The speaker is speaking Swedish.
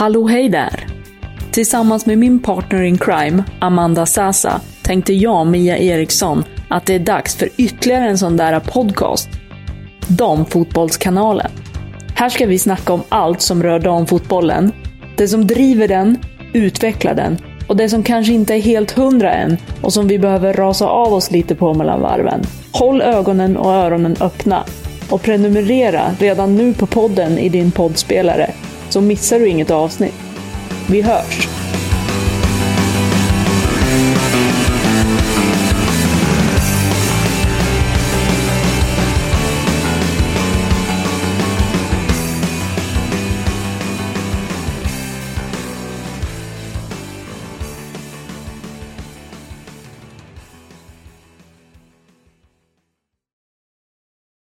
Hallå hej där! Tillsammans med min partner in crime, Amanda Sasa, tänkte jag, Mia Eriksson, att det är dags för ytterligare en sån där podcast. Damfotbollskanalen. Här ska vi snacka om allt som rör damfotbollen. Det som driver den, utvecklar den och det som kanske inte är helt hundra än och som vi behöver rasa av oss lite på mellan varven. Håll ögonen och öronen öppna och prenumerera redan nu på podden i din poddspelare så missar du inget avsnitt. Vi hörs!